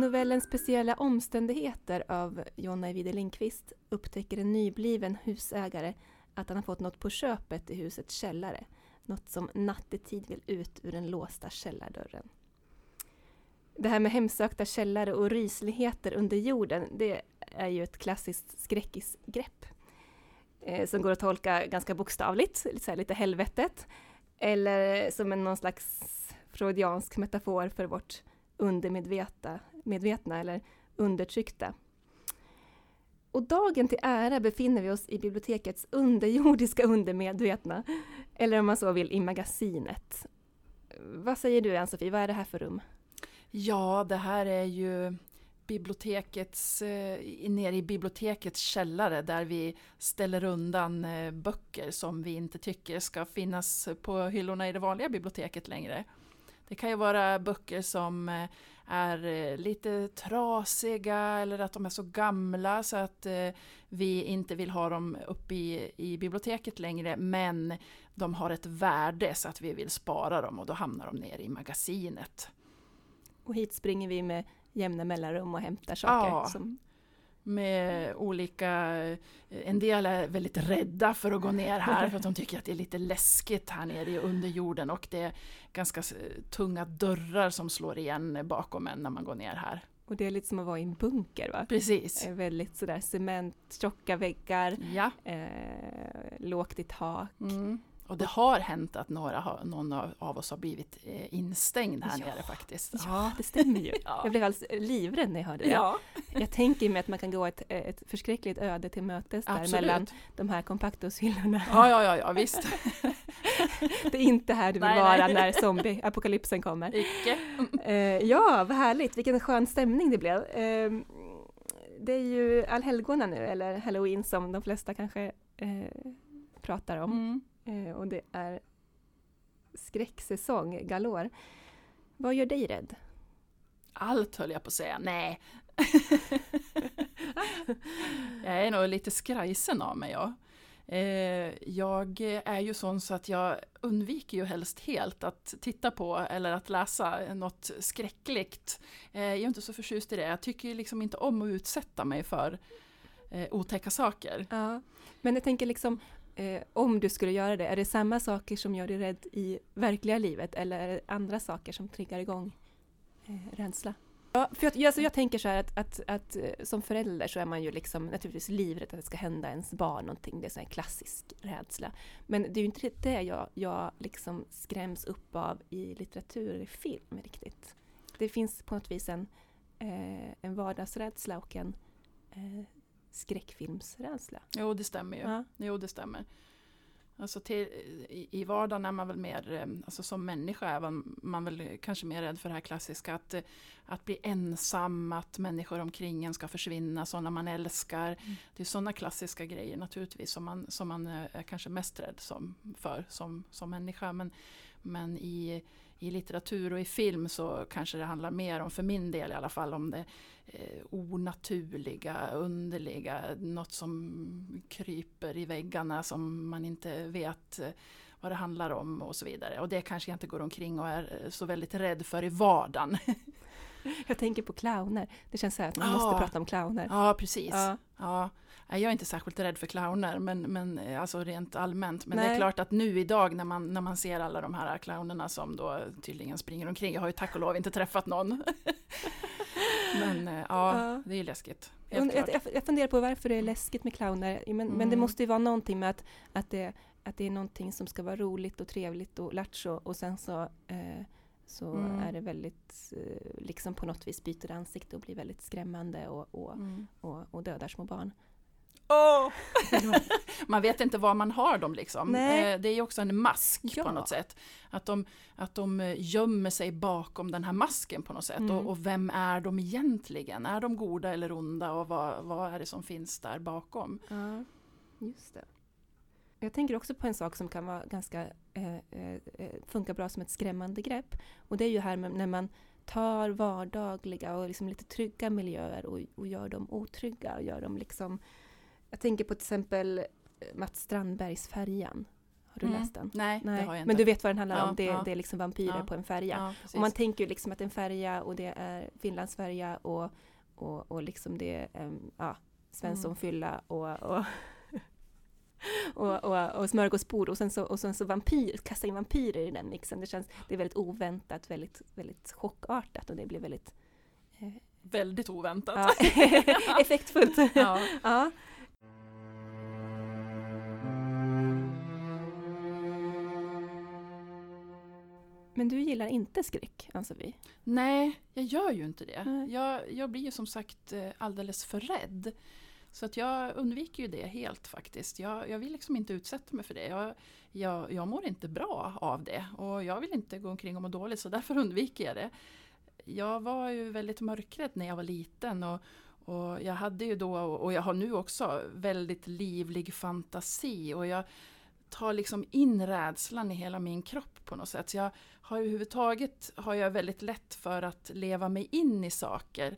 novellen Speciella omständigheter av Jonna Ewide Lindqvist upptäcker en nybliven husägare att han har fått något på köpet i husets källare. Något som nattetid vill ut ur den låsta källardörren. Det här med hemsökta källare och rysligheter under jorden, det är ju ett klassiskt skräckisgrepp. Eh, som går att tolka ganska bokstavligt, lite, lite helvetet. Eller som en någon slags freudiansk metafor för vårt undermedvetna medvetna eller undertryckta. Och dagen till ära befinner vi oss i bibliotekets underjordiska undermedvetna, eller om man så vill i magasinet. Vad säger du Ann-Sofie, vad är det här för rum? Ja, det här är ju bibliotekets, eh, nere i bibliotekets källare där vi ställer undan eh, böcker som vi inte tycker ska finnas på hyllorna i det vanliga biblioteket längre. Det kan ju vara böcker som eh, är eh, lite trasiga eller att de är så gamla så att eh, vi inte vill ha dem uppe i, i biblioteket längre men de har ett värde så att vi vill spara dem och då hamnar de ner i magasinet. Och hit springer vi med jämna mellanrum och hämtar saker ja. som med olika, en del är väldigt rädda för att gå ner här för att de tycker att det är lite läskigt här nere under jorden och det är ganska tunga dörrar som slår igen bakom en när man går ner här. Och det är lite som att vara i en bunker va? Precis. Väldigt sådär cement, tjocka väggar, ja. eh, lågt i tak. Mm. Och det har hänt att några, någon av oss har blivit eh, instängd här ja. nere faktiskt. Ja, det stämmer ju. ja. Jag blev alldeles livrädd när jag hörde det. Ja. Jag tänker mig att man kan gå ett, ett förskräckligt öde till mötes där Absolut. mellan de här kompaktoshyllorna. Ja, ja, ja, ja, visst. det är inte här du vill nej, vara nej. när zombieapokalypsen kommer. Icke. Uh, ja, vad härligt, vilken skön stämning det blev. Uh, det är ju allhelgona nu, eller halloween som de flesta kanske uh, pratar om. Mm. Eh, och det är skräcksäsong galor. Vad gör dig rädd? Allt höll jag på att säga. Nej. jag är nog lite skrajsen av mig. Ja. Eh, jag är ju sån så att jag undviker ju helst helt att titta på eller att läsa något skräckligt. Eh, jag är inte så förtjust i det. Jag tycker liksom inte om att utsätta mig för otäcka saker. Ja, men jag tänker liksom eh, om du skulle göra det, är det samma saker som gör dig rädd i verkliga livet eller är det andra saker som triggar igång eh, rädsla? Ja, för jag, alltså jag tänker så här att, att, att, eh, som förälder så är man ju liksom naturligtvis livrädd att det ska hända ens barn någonting. Det är så en klassisk rädsla. Men det är ju inte det jag, jag liksom skräms upp av i litteratur eller film riktigt. Det finns på något vis en, eh, en vardagsrädsla och en eh, skräckfilmsrädsla. Jo, det stämmer ju. Ja. Jo, det stämmer. Alltså till, i, I vardagen är man väl mer, eh, alltså som människa är man, man väl kanske mer rädd för det här klassiska att, eh, att bli ensam, att människor omkring en ska försvinna, sådana man älskar. Mm. Det är sådana klassiska grejer naturligtvis som man, som man eh, är kanske mest rädd som, för som, som människa. Men, men i, i litteratur och i film så kanske det handlar mer om, för min del i alla fall, om det eh, onaturliga, underliga, något som kryper i väggarna som man inte vet eh, vad det handlar om och så vidare. Och det kanske jag inte går omkring och är eh, så väldigt rädd för i vardagen. Jag tänker på clowner. Det känns så att man ja. måste prata om clowner. Ja, precis. Ja. ja. Jag är inte särskilt rädd för clowner, men, men eh, alltså rent allmänt. Men Nej. det är klart att nu idag när man, när man ser alla de här clownerna som då tydligen springer omkring. Jag har ju tack och lov inte träffat någon. men eh, ja, ja, det är läskigt. Jag, jag, jag funderar på varför det är läskigt med clowner. Men, mm. men det måste ju vara någonting med att, att, det, att det är någonting som ska vara roligt och trevligt och lattjo och sen så eh, så mm. är det väldigt, eh, liksom på något vis byter ansikte och blir väldigt skrämmande och, och, mm. och, och dödar små barn. Oh! man vet inte var man har dem liksom. Nej. Eh, det är ju också en mask ja. på något sätt. Att de, att de eh, gömmer sig bakom den här masken på något sätt. Mm. Och, och, vem är de egentligen? Är de goda eller onda? Och vad, vad är det som finns där bakom? Ja, just det. Jag tänker också på en sak som kan vara ganska, eh, eh, eh, funka bra som ett skrämmande grepp. Och det är ju här med, när man tar vardagliga och liksom lite trygga miljöer och, och gör dem otrygga. Och gör dem liksom, jag tänker på till exempel eh, Mats Strandbergs Färjan. du Mm. läst den? Nej, det har jag inte. Men du vet vad den handlar Ja, om? Det, ja. det är liksom vampyrer Ja. på en färja. och man tänker ju liksom att en färja och det är Finlandsfärja och, och, och liksom det är um, ja, Svenssonfylla och, och, och, och, och smörgåsbord och sen så, och sen så vampyr, kasta in vampyrer i den mixen. Det känns, det är väldigt oväntat, väldigt, väldigt chockartat och det blir väldigt eh, Väldigt oväntat. ja, effektfullt. Ja. ja. Men du gillar inte skräck, anser vi? Nej, jag gör ju inte det. Jag, jag blir ju som sagt eh, alldeles för rädd. Så att jag undviker ju det helt faktiskt. Jag, jag vill liksom inte utsätta mig för det. Jag, jag, jag mår inte bra av det och jag vill inte gå omkring och må dåligt så därför undviker jag det. Jag var ju väldigt mörkrädd när jag var liten och, och jag hade ju då, och jag har nu också, väldigt livlig fantasi och jag tar liksom in rädslan i hela min kropp på något sätt. Så jag har överhuvudtaget har jag väldigt lätt för att leva mig in i saker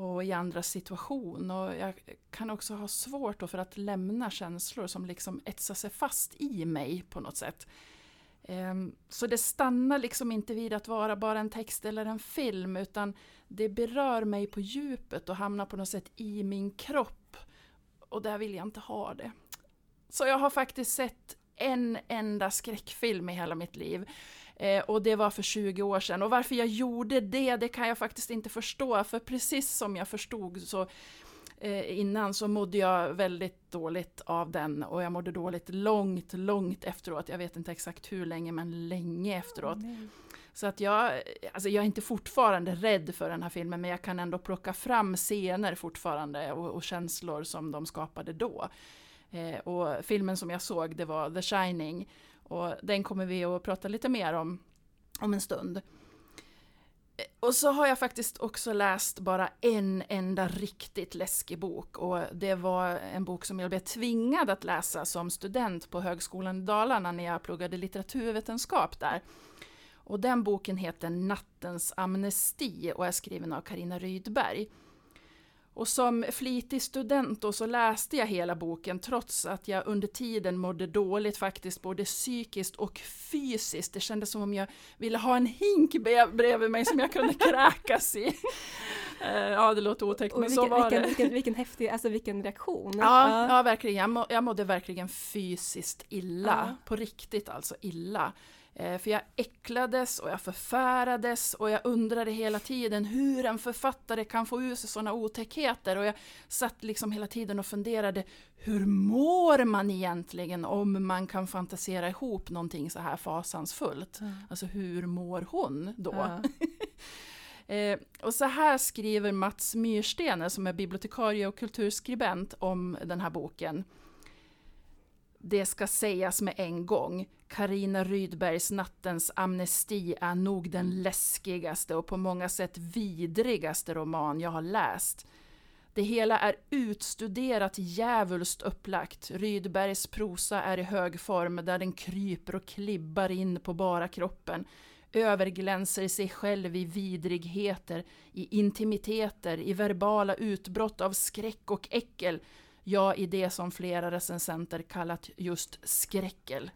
och i andra situation. Och jag kan också ha svårt då för att lämna känslor som liksom etsar sig fast i mig på något sätt. Ehm, så det stannar liksom inte vid att vara bara en text eller en film utan det berör mig på djupet och hamnar på något sätt i min kropp. Och där vill jag inte ha det. Så jag har faktiskt sett en enda skräckfilm i hela mitt liv. Eh, och det var för 20 år sedan. Och varför jag gjorde det, det kan jag faktiskt inte förstå. För precis som jag förstod så eh, innan så mådde jag väldigt dåligt av den. Och jag mådde dåligt långt, långt efteråt. Jag vet inte exakt hur länge, men länge efteråt. Så att jag, alltså jag är inte fortfarande rädd för den här filmen, men jag kan ändå plocka fram scener fortfarande och, och känslor som de skapade då. Eh, och filmen som jag såg, det var The Shining. Och den kommer vi att prata lite mer om om en stund. Och så har jag faktiskt också läst bara en enda riktigt läskig bok och det var en bok som jag blev tvingad att läsa som student på Högskolan i Dalarna när jag pluggade litteraturvetenskap där. Och den boken heter Nattens amnesti och är skriven av Karina Rydberg. Och som flitig student då så läste jag hela boken trots att jag under tiden mådde dåligt faktiskt både psykiskt och fysiskt. Det kändes som om jag ville ha en hink bredvid mig som jag kunde kräkas i. Eh, Ja, det låter otäckt Och men vilken, så var vilken, det. vilken, vilken häftig, alltså vilken reaktion. Ja, ja verkligen. Jag, må, jag mådde verkligen fysiskt illa. Ja. På riktigt alltså illa. Eh, för jag äcklades och jag förfärades och jag undrade hela tiden hur en författare kan få ur sig sådana otäckheter. Och jag satt liksom hela tiden och funderade hur mår man egentligen om man kan fantasera ihop någonting så här fasansfullt? Ja. Alltså hur mår hon då? Ja. Eh, och så här skriver Mats Myrstene som är bibliotekarie och kulturskribent om den här boken. Det ska sägas med en gång. Karina Rydbergs Nattens amnesti är nog den läskigaste och på många sätt vidrigaste roman jag har läst. Det hela är utstuderat djävulskt upplagt. Rydbergs prosa är i hög form där den kryper och klibbar in på bara kroppen överglänser sig själv i vidrigheter, i intimiteter, i verbala utbrott av skräck och äckel. Ja, i det som flera recensenter kallat just skräckel.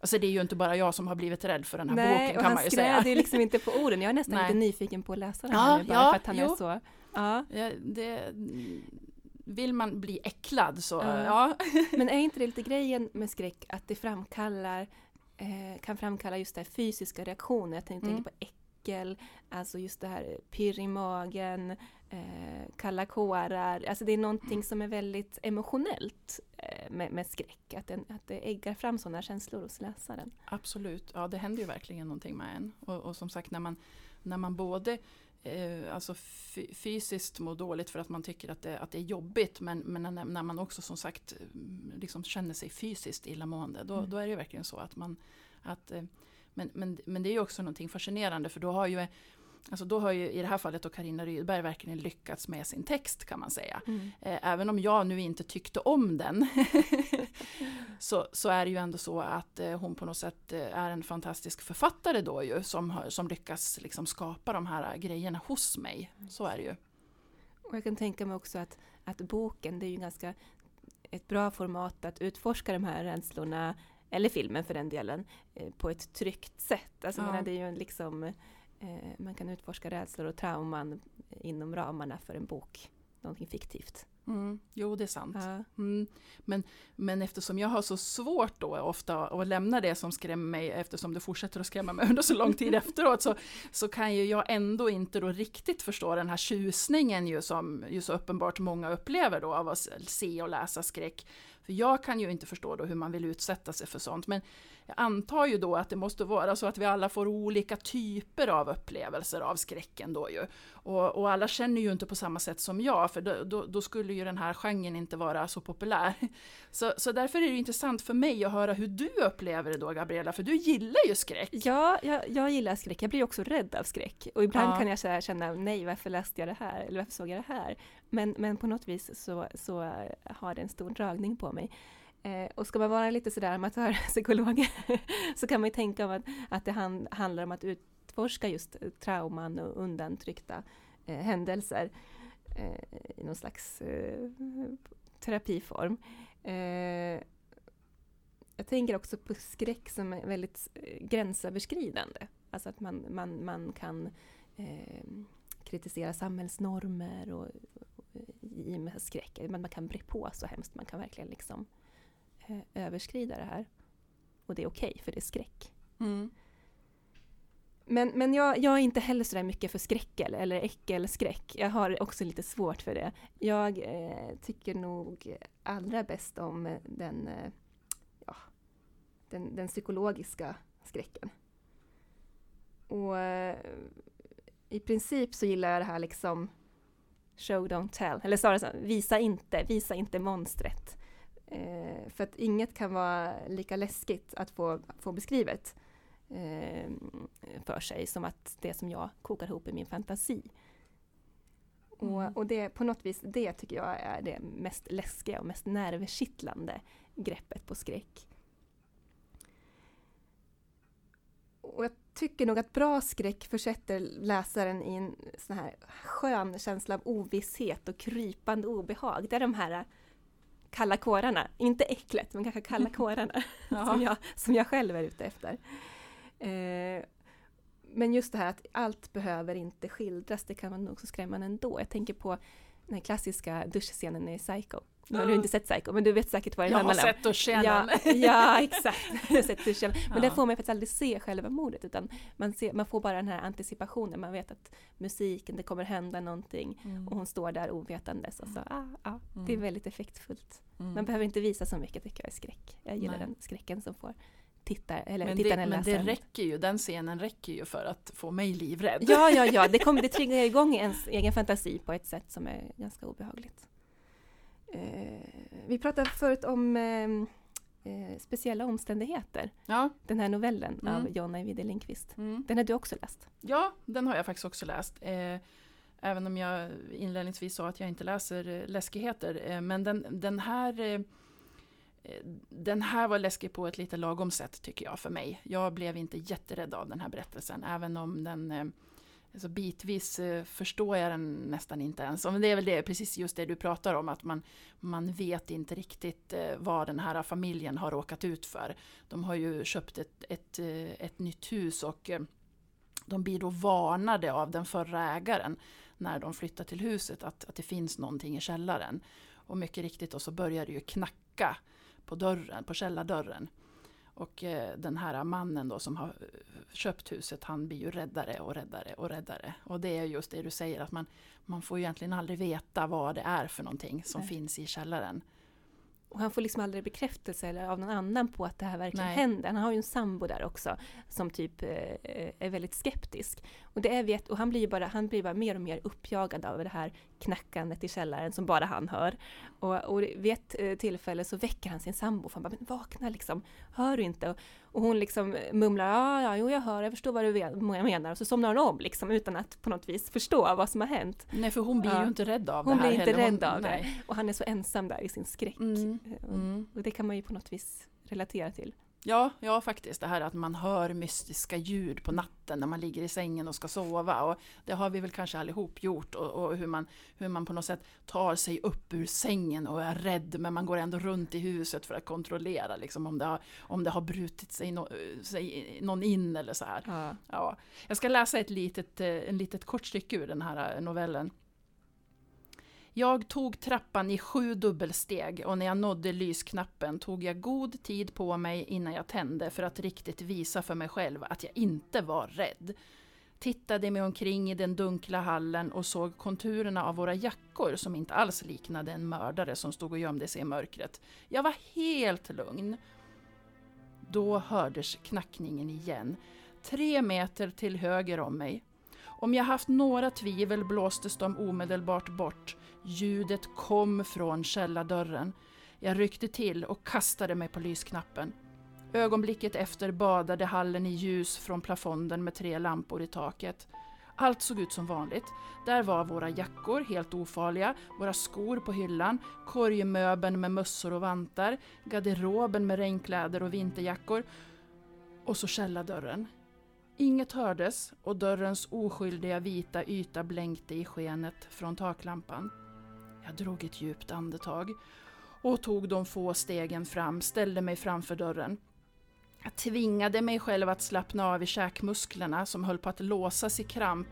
Alltså det är ju inte bara jag som har blivit rädd för den här Nej, boken och kan han man ju säga. skräder ju liksom inte på orden. Jag är nästan Nej. lite nyfiken på att läsa den Ja, här nu, bara ja, för att han är jo. så... Ja. Ja, det, vill man bli äcklad så, Ja. ja. Men är inte det lite grejen med skräck att det framkallar eh, kan framkalla just det här fysiska reaktioner? Jag tänker, Mm. på äckel, alltså just det här pirr i magen, eh, kalla kårar. Alltså det är någonting som är väldigt emotionellt eh, med, med skräck. Att, den, att det äggar fram sådana känslor hos läsaren. Absolut, ja det händer ju verkligen någonting med en. Och, och som sagt när man, när man både eh, alltså fy- fysiskt mår dåligt för att man tycker att det, att det är jobbigt men, men när, när man också som sagt mm, liksom känner sig fysiskt illamående då, Mm. då är det verkligen så att man att, eh, men, men, men det är ju också någonting fascinerande för då har ju Alltså då har ju i det här fallet då Carina Rydberg verkligen lyckats med sin text kan man säga. Eh, Även om jag nu inte tyckte om den så, så är det ju ändå så att eh, hon på något sätt eh, är en fantastisk författare då ju som, som lyckas liksom skapa de här grejerna hos mig. Så är det ju. Och jag kan tänka mig också att, att boken, det är ju ganska ett bra format att utforska de här rädslorna eller filmen för den delen, eh, på ett tryggt sätt. Alltså, Ja. menar, det är ju liksom, eh, man kan utforska rädslor och trauman inom ramarna för en bok, någonting fiktivt. Mm. Jo, det är sant. Ja. Mm. Men, men eftersom jag har så svårt då ofta att lämna det som skrämmer mig, eftersom det fortsätter att skrämma mig under så lång tid efteråt, så, så kan ju jag ändå inte då riktigt förstå den här tjusningen ju som ju så uppenbart många upplever då av att se och läsa skräck. För jag kan ju inte förstå då hur man vill utsätta sig för sånt, men jag antar ju då att det måste vara så att vi alla får olika typer av upplevelser av skräcken då ju. Och, och alla känner ju inte på samma sätt som jag, för då, då, då skulle ju den här genren inte vara så populär. Så, så därför är det intressant för mig att höra hur du upplever det då, Gabriella, för du gillar ju skräck. Ja, jag, jag gillar skräck. Jag blir också rädd av skräck. Och ibland Ja. kan jag känna, nej, varför läste jag det här? Eller varför såg jag det här? Men, men på något vis så, så har det en stor dragning på mig. Eh, och ska man vara lite sådär amatörpsykolog så kan man ju tänka om att, att det hand, handlar om att utforska just trauman och undantryckta eh, händelser eh, i någon slags eh, terapiform. Eh, jag tänker också på skräck som är väldigt eh, gränsöverskridande. Alltså att man, man, man kan eh, kritisera samhällsnormer och, och, i och med skräck. Men man kan bre på så hemskt. Man kan verkligen liksom eh, överskrida det här. Och det är okej, för det är skräck. Mm. Men, men jag, jag är inte heller sådär mycket för skräckel eller äckelskräck. Jag har också lite svårt för det. Jag eh, tycker nog allra bäst om den, eh, ja, den, den psykologiska skräcken. Och eh, i princip så gillar jag det här liksom show don't tell, eller snarare så, visa inte, visa inte monstret. Eh, för att inget kan vara lika läskigt att få, få beskrivet eh, för sig som att det som jag kokar ihop i min fantasi. Mm. Och, och det, på något vis, det tycker jag är det mest läskiga och mest nervkittlande greppet på skräck. Och jag tycker nog att bra skräck försätter läsaren i en sån här skön känsla av ovisshet och krypande obehag. Det är de här kalla kårarna, inte äcklet, men kanske kalla kårarna som, jag, som jag själv är ute efter. Eh, men just det här att allt behöver inte skildras, det kan vara nog så skrämmande ändå. Jag tänker på den klassiska duschscenen i Psycho. Nu har du inte sett Psycho, men du vet säkert vad det Jag har handlar om. sett och känner. Ja, ja, exakt. Jag har sett duschen. Men Ja. där får man faktiskt aldrig se själva mordet, utan man, ser, man får bara den här anticipationen. Man vet att musiken, det kommer hända någonting. Mm. Och hon står där ovetandes. Och så, ah, ah, Det är Mm. väldigt effektfullt. Mm. Man behöver inte visa så mycket tycker jag i skräck. Jag gillar Nej. den skräcken som får tittar, eller Men, tittarna det, men det räcker ju, den scenen räcker ju för att få mig livrädd. Ja, ja, ja, det, kommer, det triggar igång ens egen fantasi på ett sätt som är ganska obehagligt. Eh, vi pratade förut om eh, eh, speciella omständigheter. Ja. Den här novellen Mm. av Jonna Ajvide Lindqvist. Mm. Den har du också läst? Ja, den har jag faktiskt också läst. Eh, även om jag inledningsvis sa att jag inte läser eh, läskigheter. Eh, men den, den här eh, den här var läskig på ett lite lagom sätt tycker jag för mig. Jag blev inte jätterädd av den här berättelsen, även om den alltså bitvis eh, förstår jag den nästan inte ens. Men det är väl det, precis just det du pratar om, att man, man vet inte riktigt eh, vad den här familjen har råkat ut för. De har ju köpt ett, ett, eh, ett nytt hus och de blir då varnade av den förra ägaren när de flyttar till huset att, att det finns någonting i källaren. Och mycket riktigt då så börjar det ju knacka på dörren, på källardörren. Och eh, den här mannen då som har eh, köpt huset, han blir ju räddare och räddare och räddare. Och det är just det du säger, att man, man får egentligen aldrig veta vad det är för någonting som Nej. finns i källaren. Och han får liksom aldrig bekräftelse eller av någon annan på att det här verkligen Nej. händer. Han har ju en sambo där också som typ eh, är väldigt skeptisk. Och, det är vet, och han blir bara, han blir bara mer och mer uppjagad av det här knackandet i källaren som bara han hör. Och, och vid ett eh, tillfälle så väcker han sin sambo för han bara, men vakna liksom, hör du inte? Och, och hon liksom mumlar, ja, ja, jo jag hör, jag förstår vad du menar. Och så somnar hon om liksom utan att på något vis förstå vad som har hänt. Nej, för hon blir Ja. ju inte rädd av Hon det här blir inte heller. rädd av det. nej. Och han är så ensam där i sin skräck. Mm, Och- mm. Och det kan man ju på något vis relatera till. Ja, ja, faktiskt. Det här att man hör mystiska ljud på natten när man ligger i sängen och ska sova. Och det har vi väl kanske allihop gjort. Och, och hur, man, hur man på något sätt tar sig upp ur sängen och är rädd men man går ändå runt i huset för att kontrollera liksom, om, det har, om det har brutit sig, no, sig någon in eller så här. Ja. Ja. Jag ska läsa ett litet, eh, en litet kort stycke ur den här novellen. Jag tog trappan i sju dubbelsteg och när jag nådde lysknappen tog jag god tid på mig innan jag tände för att riktigt visa för mig själv att jag inte var rädd. Tittade mig omkring i den dunkla hallen och såg konturerna av våra jackor som inte alls liknade en mördare som stod och gömde sig i mörkret. Jag var helt lugn. Då hördes knackningen igen. Tre meter till höger om mig. Om jag haft några tvivel blåstes de omedelbart bort. Ljudet kom från källardörren. Jag ryckte till och kastade mig på lysknappen. Ögonblicket efter badade hallen i ljus från plafonden med tre lampor i taket. Allt såg ut som vanligt. Där var våra jackor, helt ofarliga, våra skor på hyllan, korgmöbeln med mössor och vantar, garderoben med regnkläder och vinterjackor och så källardörren. Inget hördes och dörrens oskyldiga vita yta blänkte i skenet från taklampan. Jag drog ett djupt andetag och tog de få stegen fram, ställde mig framför dörren. Jag tvingade mig själv att slappna av i käkmusklerna som höll på att låsas i kramp,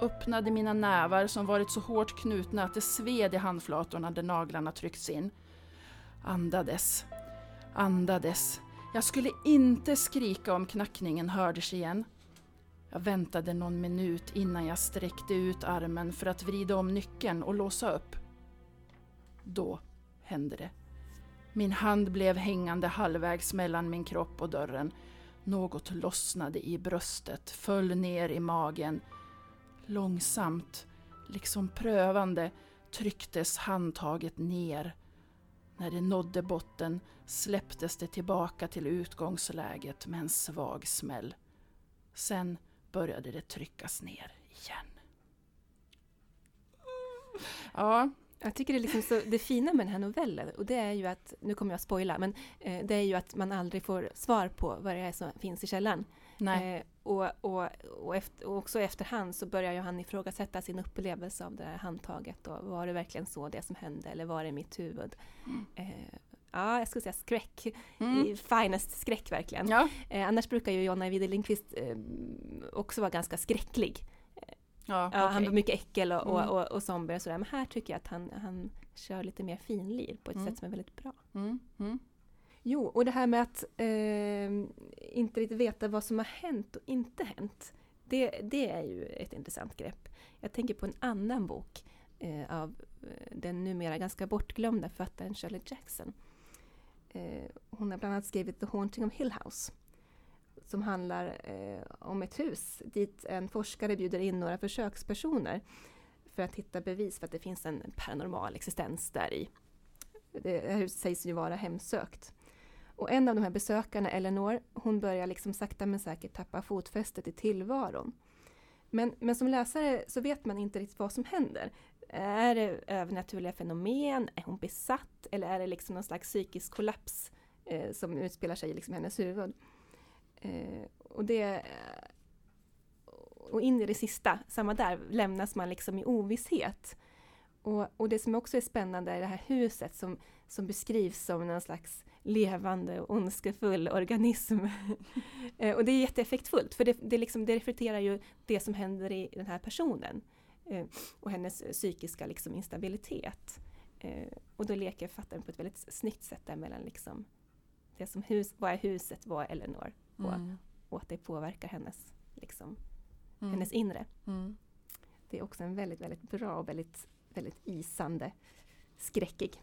öppnade mina nävar som varit så hårt knutna att det sved i handflatorna där naglarna tryckts in. Andades, andades. Jag skulle inte skrika om knackningen hördes igen. Jag väntade någon minut innan jag sträckte ut armen för att vrida om nyckeln och låsa upp. Då hände det. Min hand blev hängande halvvägs mellan min kropp och dörren. Något lossnade i bröstet, föll ner i magen. Långsamt, liksom prövande, trycktes handtaget ner. När det nådde botten släpptes det tillbaka till utgångsläget med en svag smäll. Sen började det tryckas ner igen. Ja, jag tycker det är liksom så, det fina med den här novellen, och det är ju att, nu kommer jag att spoila, men eh, det är ju att man aldrig får svar på vad det är som finns i källaren. Eh, och, och, och, efter, och, också efterhand så börjar ju han ifrågasätta sin upplevelse av det här handtaget. Och var det verkligen så det som hände eller var det mitt huvud? Mm. Eh, ja, jag skulle säga skräck. Mm. Finest skräck verkligen. Ja. Eh, annars brukar ju Jonna Ajvide Lindqvist eh, också vara ganska skräcklig. Ja, ja Han var mycket äckel och, mm. och, och, och zombie och sådär. Men här tycker jag att han, han kör lite mer finlir på ett mm. sätt som är väldigt bra. Mm. mm. Jo, och det här med att eh, inte riktigt veta vad som har hänt och inte hänt. Det, det är ju ett intressant grepp. Jag tänker på en annan bok eh, av eh, den numera ganska bortglömda författaren Shirley Jackson. Eh, hon har bland annat skrivit The Haunting of Hill House som handlar eh, om ett hus dit en forskare bjuder in några försökspersoner för att hitta bevis för att det finns en paranormal existens där i. Det här huset sägs ju vara hemsökt. Och en av de här besökarna, Eleanor, hon börjar liksom sakta men säkert tappa fotfästet i tillvaron. Men, men som läsare så vet man inte riktigt vad som händer. Är det övernaturliga fenomen? Är hon besatt? Eller är det liksom någon slags psykisk kollaps eh, som utspelar sig i liksom hennes huvud? Eh, och, det, och in i det sista, samma där, lämnas man liksom i ovisshet. Och, och det som också är spännande är det här huset som, som beskrivs som någon slags levande och ondskefull organism. eh, och det är jätteeffektfullt, för det, det, liksom, det reflekterar ju det som händer i den här personen. Eh, och hennes psykiska liksom, instabilitet. Eh, och då leker författaren på ett väldigt snyggt sätt där mellan liksom, det som hus, vad är huset, vad är Eleanor? Och, mm. och att det påverkar hennes, liksom, mm. hennes inre. Mm. Det är också en väldigt, väldigt bra och väldigt, väldigt isande, skräckig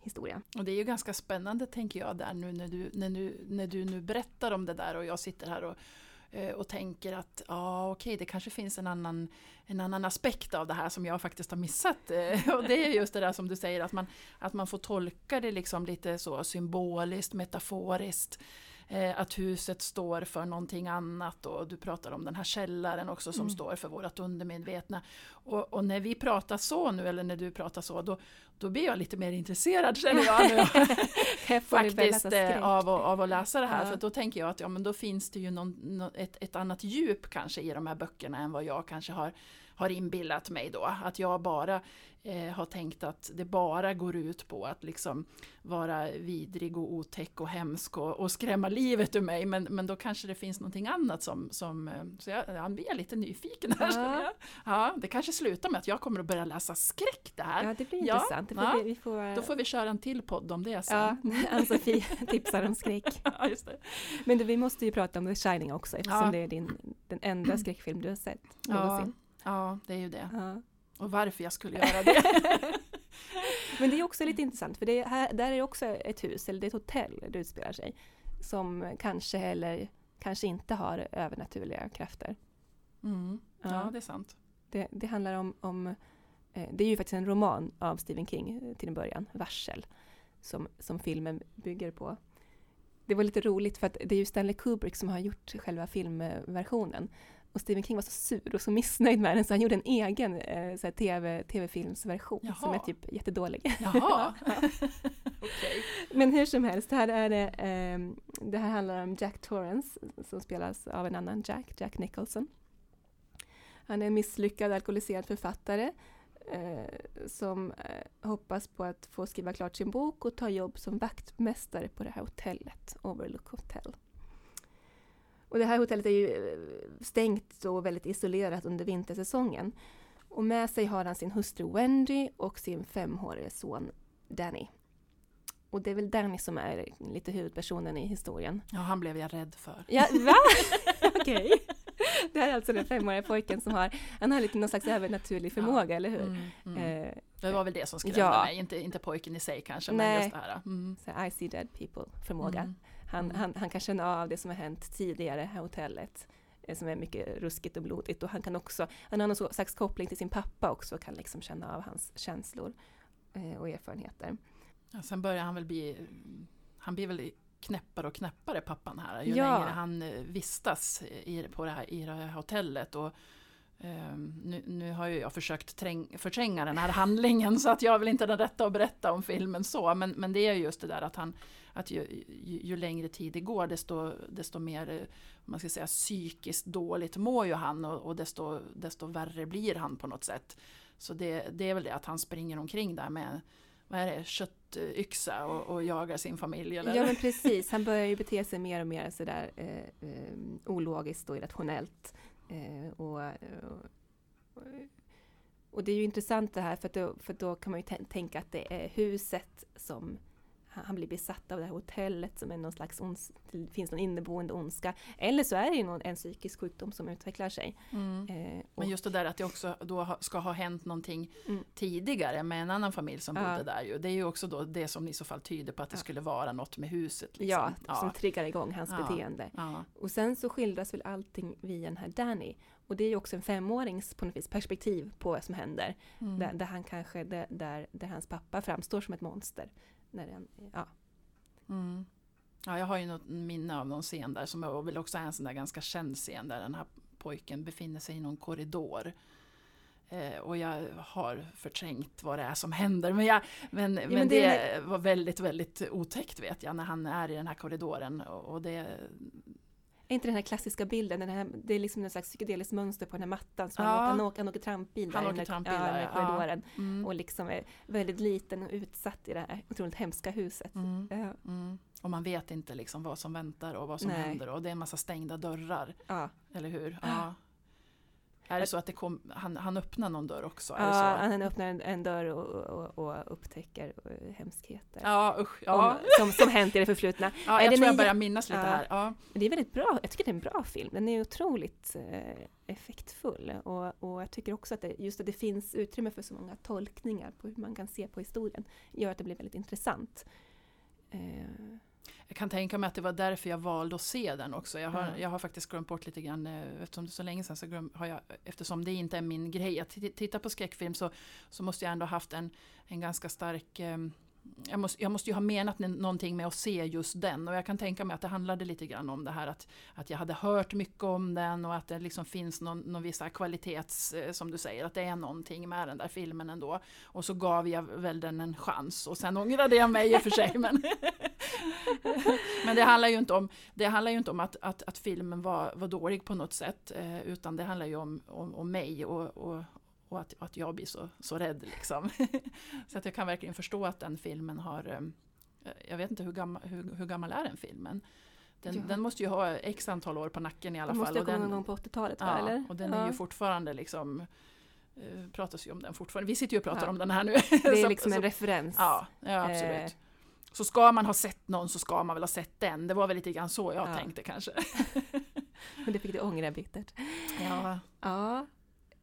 historia. Och det är ju ganska spännande tänker jag där nu när du, när du, när du nu berättar om det där och jag sitter här och eh, och tänker att ja, okej, det kanske finns en annan, en annan aspekt av det här som jag faktiskt har missat. Eh, och det är just det där som du säger, att man, att man får tolka det liksom lite så symboliskt, metaforiskt. Eh, att huset står för någonting annat och du pratar om den här källaren också som mm. står för vårt undermedvetna. Och, och, när vi pratar så nu, eller när du pratar så, då, då blir jag lite mer intresserad känner jag nu. Faktiskt eh, av, av att läsa det här. Ja. För då tänker jag att ja, men då finns det ju någon, nå- ett, ett annat djup kanske i de här böckerna än vad jag kanske har, har inbillat mig då. Att jag bara eh, har tänkt att det bara går ut på att liksom vara vidrig och otäck och hemsk och, och skrämma livet ur mig. Men, men då kanske det finns någonting annat som, som eh, så jag, jag blir lite nyfiken här. Ja. jag. Ja, det kanske slutar med att jag kommer att börja läsa skräck det här. Ja, det blir Ja, intressant. Det får ja. vi, vi får, Då får vi köra en till podd om det Ja, sen. Ann-Sofie tipsar om skräck. Ja, just det. Men du, vi måste ju prata om The Shining också eftersom Ja. det är din, den enda skräckfilm du har sett Ja, någonsin. ja, det är ju det. Ja. Och varför jag skulle göra det. Men det är också lite intressant för det är här, där är det också ett hus, eller det är ett hotell det utspelar sig, som kanske eller kanske inte har övernaturliga krafter. Mm. Ja, Ja. det är sant. Det, det handlar om, om eh, det är ju faktiskt en roman av Stephen King till en början, Varsel, som, som filmen bygger på. Det var lite roligt för att det är ju Stanley Kubrick som har gjort själva filmversionen. Och Stephen King var så sur och så missnöjd med den så han gjorde en egen eh, så här TV, tv-filmsversion som Jaha. är typ jättedålig. Jaha. Okej. Men hur som helst, här är det, ehm, det här handlar om Jack Torrance som spelas av en annan Jack, Jack Nicholson. Han är en misslyckad alkoholiserad författare eh, som eh, hoppas på att få skriva klart sin bok och ta jobb som vaktmästare på det här hotellet, Overlook Hotel. Och det här hotellet är ju eh, stängt och väldigt isolerat under vintersäsongen. Och med sig har han sin hustru Wendy och sin femårige son Danny. Och det är väl Danny som är lite huvudpersonen i historien. Ja, han blev jag rädd för. Ja, va? Okej. Det här är alltså den femåriga pojken som har, han har lite någon slags övernaturlig förmåga, eller hur? Mm, mm. Eh, Det var väl det som skrämde Ja. mig, inte, inte pojken i sig kanske, Nej. men just det här. Mm. så I see dead people förmåga. Mm. Han, Mm. han, han kan känna av det som har hänt tidigare i hotellet eh, som är mycket ruskigt och blodigt och han kan också, han har någon slags koppling till sin pappa också och kan liksom känna av hans känslor eh, och erfarenheter. Ja, sen börjar han väl bli, han blir väl knäppare och knäppare pappan här, ju Ja. längre han eh, vistas i, på det här, i det här hotellet. Och, Ehm, nu, nu har ju jag försökt träng, förtränga den här handlingen så att jag är väl inte den rätta att berätta om filmen så. Men, men det är ju just det där att han att ju, ju, ju längre tid det går desto, desto mer eh, man ska säga, psykiskt dåligt mår ju han och, och desto, desto värre blir han på något sätt. Så det, det är väl det att han springer omkring där med vad är det, köttyxa och, och jagar sin familj. Eller? Ja men precis, han börjar ju bete sig mer och mer sådär eh, eh, ologiskt och irrationellt. Eh, och, och, och det är ju intressant det här för, att då, för då kan man ju tänka att det är huset som han blir besatt av det här hotellet som är någon slags ons, det finns någon inneboende ondska. Eller så är det ju någon, en psykisk sjukdom som utvecklar sig. Mm. Eh, Men just det där att det också då ha- ska ha hänt någonting Mm. tidigare med en annan familj som Ja. bodde där ju. Det är ju också då det som i så fall tyder på att det Ja. skulle vara något med huset. Liksom. ja, som triggar igång hans Ja. beteende. ja. Och sen så skildras väl allting via den här Danny. Och det är ju också en femårings på något vis perspektiv på vad som händer. Mm. Där, där han kanske, där, där hans pappa framstår som ett monster. När han, ja. Mm. Ja, jag har ju något minne av någon scen där som är väl också är en sån där ganska känd scen där den här pojken befinner sig i någon korridor. Eh, och jag har förträngt vad det är som händer. Men, jag, men, men, men det, det- var väldigt, väldigt otäckt vet jag när han är i den här korridoren. Och, och det, Är inte den här klassiska bilden, den här, det är liksom en slags psykedeliskt mönster på den här mattan. Så Ja. han, åker, han, åker, han åker trampbil där Han åker trampbil ja, där, här ja. korridoren. mm, Och liksom är väldigt liten och utsatt i det här otroligt hemska huset. mm, Ja, mm. Och man vet inte liksom vad som väntar och vad som Nej. händer. Och det är en massa stängda dörrar. Eller hur? Är det så att det kom, han, han öppnar någon dörr också? Är det ja så? han öppnar en, en dörr och, och, och upptäcker eh, hemskheter. Ja, usch. Ja. Om, som, som hänt i det förflutna. Ja, jag den tror jag börjar minnas lite Ja. här. Ja. Det är väldigt bra, jag tycker det är en bra film. Den är otroligt eh, effektfull. Och, och jag tycker också att det, just att det finns utrymme för så många tolkningar på hur man kan se på historien gör att det blir väldigt intressant. Eh, Jag kan tänka mig att det var därför jag valde att se den också. Jag har, Ja. jag har faktiskt glömt bort lite grann, eh, eftersom det är så länge sedan, så glöm, har jag, eftersom det inte är min grej att ti- titta på skräckfilm så, så måste jag ändå ha haft en, en ganska stark eh, jag måste, jag måste ju ha menat någonting med att se just den och jag kan tänka mig att det handlade lite grann om det här att, att jag hade hört mycket om den och att det liksom finns någon, någon viss kvalitets, eh, som du säger, att det är någonting med den där filmen ändå. Och så gav jag väl den en chans och sen ångrade jag mig i och för sig. Men, men det handlar ju inte om, det handlar ju inte om att, att, att filmen var, var dålig på något sätt, eh, utan det handlar ju om, om, om mig och, och, och att, att jag blir så, så rädd. Liksom. så att jag kan verkligen förstå att den filmen har... Eh, jag vet inte hur gammal, hur, hur gammal är den filmen? Den, ja. den, måste ju ha x antal år på nacken i alla den fall. måste ha kommit någon gång på 80-talet ja, eller? och den ja. är ju fortfarande liksom uh, pratas ju om den fortfarande. Vi sitter ju och pratar ja. om den här nu. Det är liksom en referens. Ja, ja absolut. Eh. Så ska man ha sett någon så ska man väl ha sett den. Det var väl lite grann så jag tänkte kanske. Men det fick du ångra bittert. Ja. ja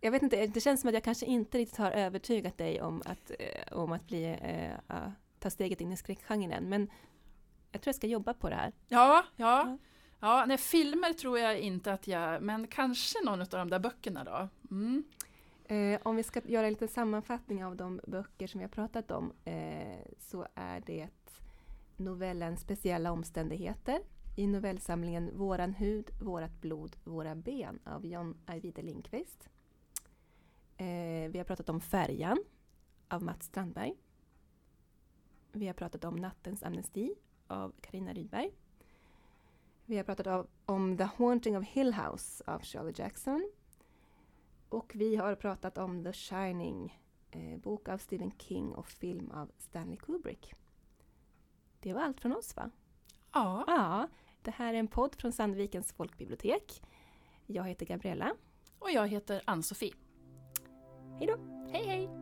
jag vet inte, det känns som att jag kanske inte riktigt har övertygat dig om att, eh, om att bli, äh, uh, ta steget in i skräckgenren än, men jag tror jag ska jobba på det här. Ja, ja. ja. ja nej, filmer tror jag inte att jag, men kanske någon av de där böckerna då. Mm. Eh, om vi ska göra en liten sammanfattning av de böcker som vi har pratat om eh, så är det novellen Speciella omständigheter i novellsamlingen Våran hud, vårat blod, våra ben av John Ajvide Lindqvist. Eh, vi har pratat om Färjan av Mats Strandberg. Vi har pratat om Nattens amnesti av Karina Rydberg. Vi har pratat av, om The Haunting of Hill House av Shirley Jackson. Och vi har pratat om The Shining, eh, bok av Stephen King och film av Stanley Kubrick. Det var allt från oss va? Ja. ja. Det här är en podd från Sandvikens folkbibliotek. Jag heter Gabriella. Och jag heter Ann-Sofie. Hej då! Hej hej!